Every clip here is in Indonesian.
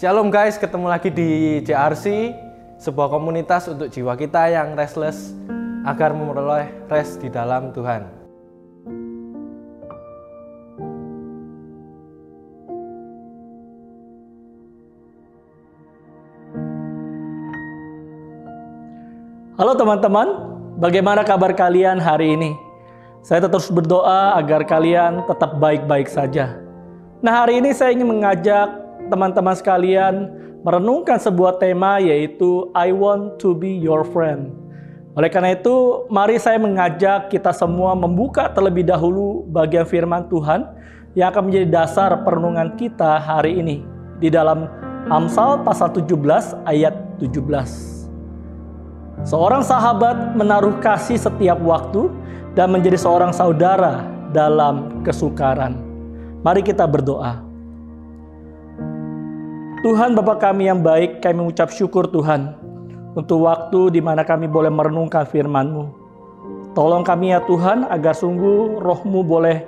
Shalom guys, ketemu lagi di JRC, sebuah komunitas untuk jiwa kita yang restless agar memperoleh rest di dalam Tuhan. Halo teman-teman, bagaimana kabar kalian hari ini? Saya terus berdoa agar kalian tetap baik-baik saja. Nah, hari ini saya ingin mengajak teman-teman sekalian merenungkan sebuah tema yaitu I want to be your friend. Oleh karena itu, mari saya mengajak kita semua membuka terlebih dahulu bagian firman Tuhan yang akan menjadi dasar perenungan kita hari ini di dalam Amsal pasal 17 ayat 17. Seorang sahabat menaruh kasih setiap waktu dan menjadi seorang saudara dalam kesukaran. Mari kita berdoa. Tuhan Bapa kami yang baik, kami mengucap syukur Tuhan untuk waktu di mana kami boleh merenungkan firman-Mu. Tolong kami ya Tuhan agar sungguh rohmu boleh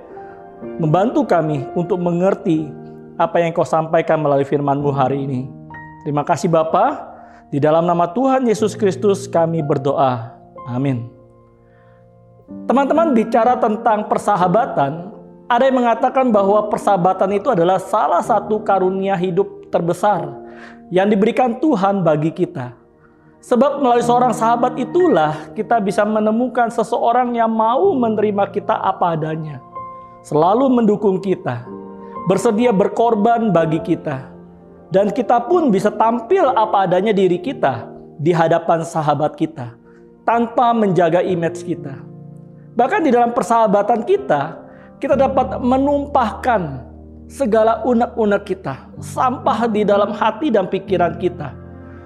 membantu kami untuk mengerti apa yang kau sampaikan melalui firman-Mu hari ini. Terima kasih Bapak. Di dalam nama Tuhan Yesus Kristus kami berdoa. Amin. Teman-teman bicara tentang persahabatan, ada yang mengatakan bahwa persahabatan itu adalah salah satu karunia hidup terbesar yang diberikan Tuhan bagi kita. Sebab melalui seorang sahabat itulah kita bisa menemukan seseorang yang mau menerima kita apa adanya. Selalu mendukung kita, bersedia berkorban bagi kita, dan kita pun bisa tampil apa adanya diri kita di hadapan sahabat kita tanpa menjaga image kita. Bahkan di dalam persahabatan kita, kita dapat menumpahkan segala unek-unek kita, sampah di dalam hati dan pikiran kita.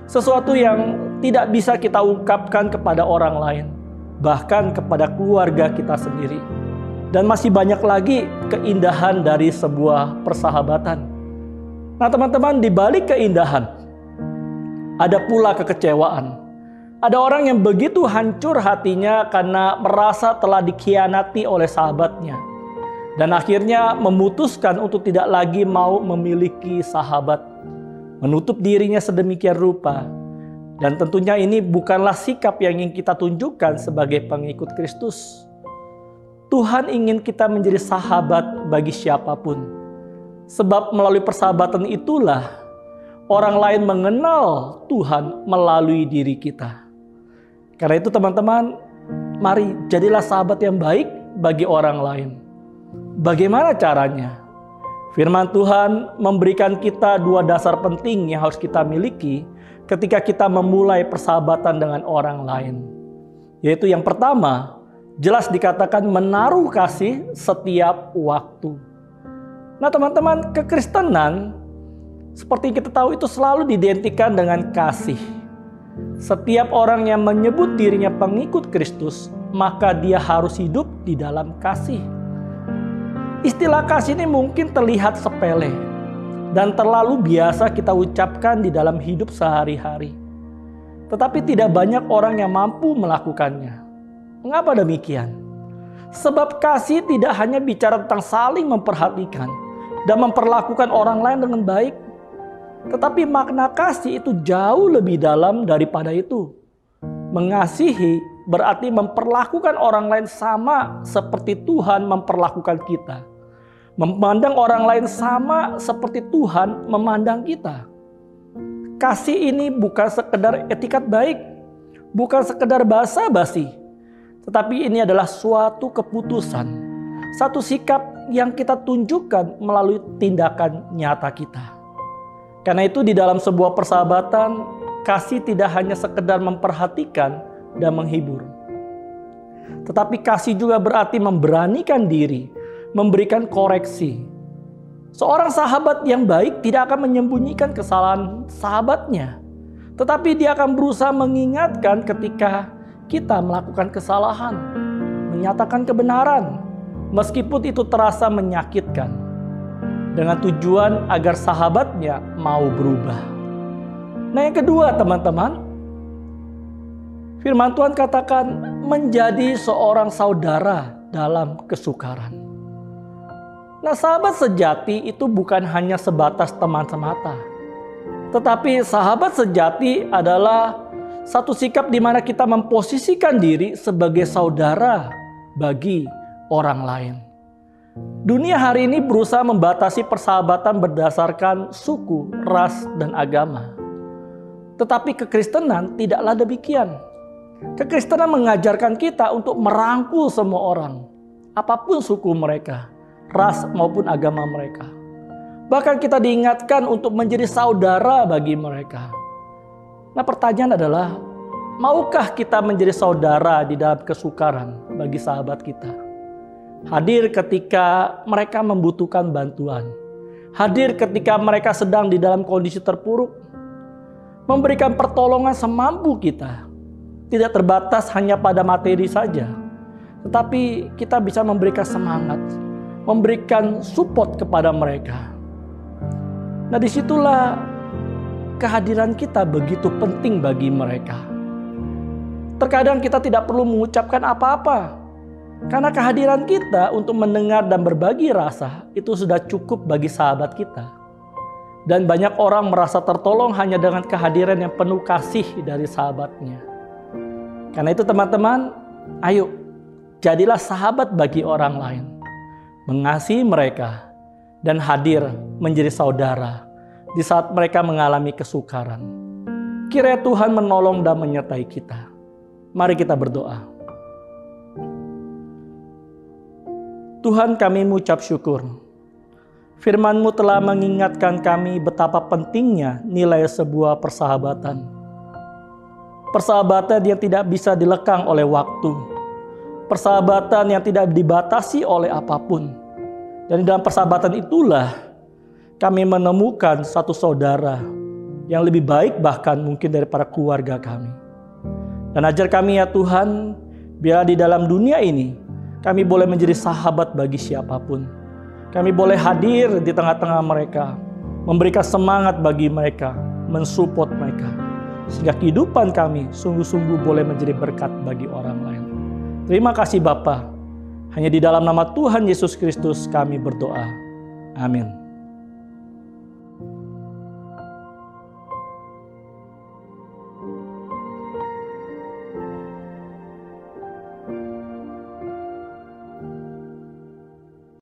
Sesuatu yang tidak bisa kita ungkapkan kepada orang lain, bahkan kepada keluarga kita sendiri. Dan masih banyak lagi keindahan dari sebuah persahabatan Nah teman-teman di balik keindahan ada pula kekecewaan. Ada orang yang begitu hancur hatinya karena merasa telah dikhianati oleh sahabatnya. Dan akhirnya memutuskan untuk tidak lagi mau memiliki sahabat. Menutup dirinya sedemikian rupa. Dan tentunya ini bukanlah sikap yang ingin kita tunjukkan sebagai pengikut Kristus. Tuhan ingin kita menjadi sahabat bagi siapa pun Sebab melalui persahabatan itulah orang lain mengenal Tuhan melalui diri kita. Karena itu teman-teman, mari jadilah sahabat yang baik bagi orang lain. Bagaimana caranya? Firman Tuhan memberikan kita dua dasar penting yang harus kita miliki ketika kita memulai persahabatan dengan orang lain. Yaitu yang pertama, jelas dikatakan menaruh kasih setiap waktu. Nah teman-teman, kekristenan seperti kita tahu itu selalu didentikan dengan kasih. Setiap orang yang menyebut dirinya pengikut Kristus, maka dia harus hidup di dalam kasih. Istilah kasih ini mungkin terlihat sepele dan terlalu biasa kita ucapkan di dalam hidup sehari-hari. Tetapi tidak banyak orang yang mampu melakukannya. Mengapa demikian? Sebab kasih tidak hanya bicara tentang saling memperhatikan, dan memperlakukan orang lain dengan baik. Tetapi makna kasih itu jauh lebih dalam daripada itu. Mengasihi berarti memperlakukan orang lain sama seperti Tuhan memperlakukan kita. Memandang orang lain sama seperti Tuhan memandang kita. Kasih ini bukan sekedar etikat baik, bukan sekedar basa-basi, tetapi ini adalah suatu keputusan, satu sikap yang kita tunjukkan melalui tindakan nyata kita. Karena itu di dalam sebuah persahabatan, kasih tidak hanya sekedar memperhatikan dan menghibur. Tetapi kasih juga berarti memberanikan diri, memberikan koreksi. Seorang sahabat yang baik tidak akan menyembunyikan kesalahan sahabatnya. Tetapi dia akan berusaha mengingatkan ketika kita melakukan kesalahan, menyatakan kebenaran, meskipun itu terasa menyakitkan, dengan tujuan agar sahabatnya mau berubah. Nah, yang kedua, teman-teman, firman Tuhan katakan menjadi seorang saudara dalam kesukaran. Nah, sahabat sejati itu bukan hanya sebatas teman semata, Tetapi sahabat sejati adalah satu sikap di mana kita memposisikan diri sebagai saudara bagi orang lain. Dunia hari ini berusaha membatasi persahabatan berdasarkan suku, ras, dan agama. Tetapi kekristenan tidaklah demikian. Kekristenan mengajarkan kita untuk merangkul semua orang, apa pun suku mereka, ras maupun agama mereka. Bahkan kita diingatkan untuk menjadi saudara bagi mereka. Nah, pertanyaan adalah, maukah kita menjadi saudara di dalam kesukaran bagi sahabat kita? Hadir ketika mereka membutuhkan bantuan. Hadir ketika mereka sedang di dalam kondisi terpuruk memberikan pertolongan semampu kita. Tidak terbatas hanya pada materi saja, tetapi kita bisa memberikan semangat, memberikan support kepada mereka. Nah, di situlah kehadiran kita begitu penting bagi mereka. Terkadang kita tidak perlu mengucapkan apa-apa, karena kehadiran kita untuk mendengar dan berbagi rasa itu sudah cukup bagi sahabat kita. Dan banyak orang merasa tertolong hanya dengan kehadiran yang penuh kasih dari sahabatnya. Karena itu teman-teman, ayo jadilah sahabat bagi orang lain. Mengasihi mereka dan hadir menjadi saudara di saat mereka mengalami kesukaran. Kiranya Tuhan menolong dan menyertai kita. Mari kita berdoa. Tuhan kami mengucap syukur Firman-Mu telah mengingatkan kami betapa pentingnya nilai sebuah persahabatan. Persahabatan yang tidak bisa dilekang oleh waktu. Persahabatan yang tidak dibatasi oleh apa pun. Dan dalam persahabatan itulah kami menemukan satu saudara yang lebih baik bahkan mungkin daripada keluarga kami. Dan ajar kami ya Tuhan, biar di dalam dunia ini kami boleh menjadi sahabat bagi siapa pun kami boleh hadir di tengah-tengah mereka, memberikan semangat bagi mereka, mensupport mereka. Sehingga kehidupan kami sungguh-sungguh boleh menjadi berkat bagi orang lain. Terima kasih Bapa. Hanya di dalam nama Tuhan Yesus Kristus kami berdoa. Amin.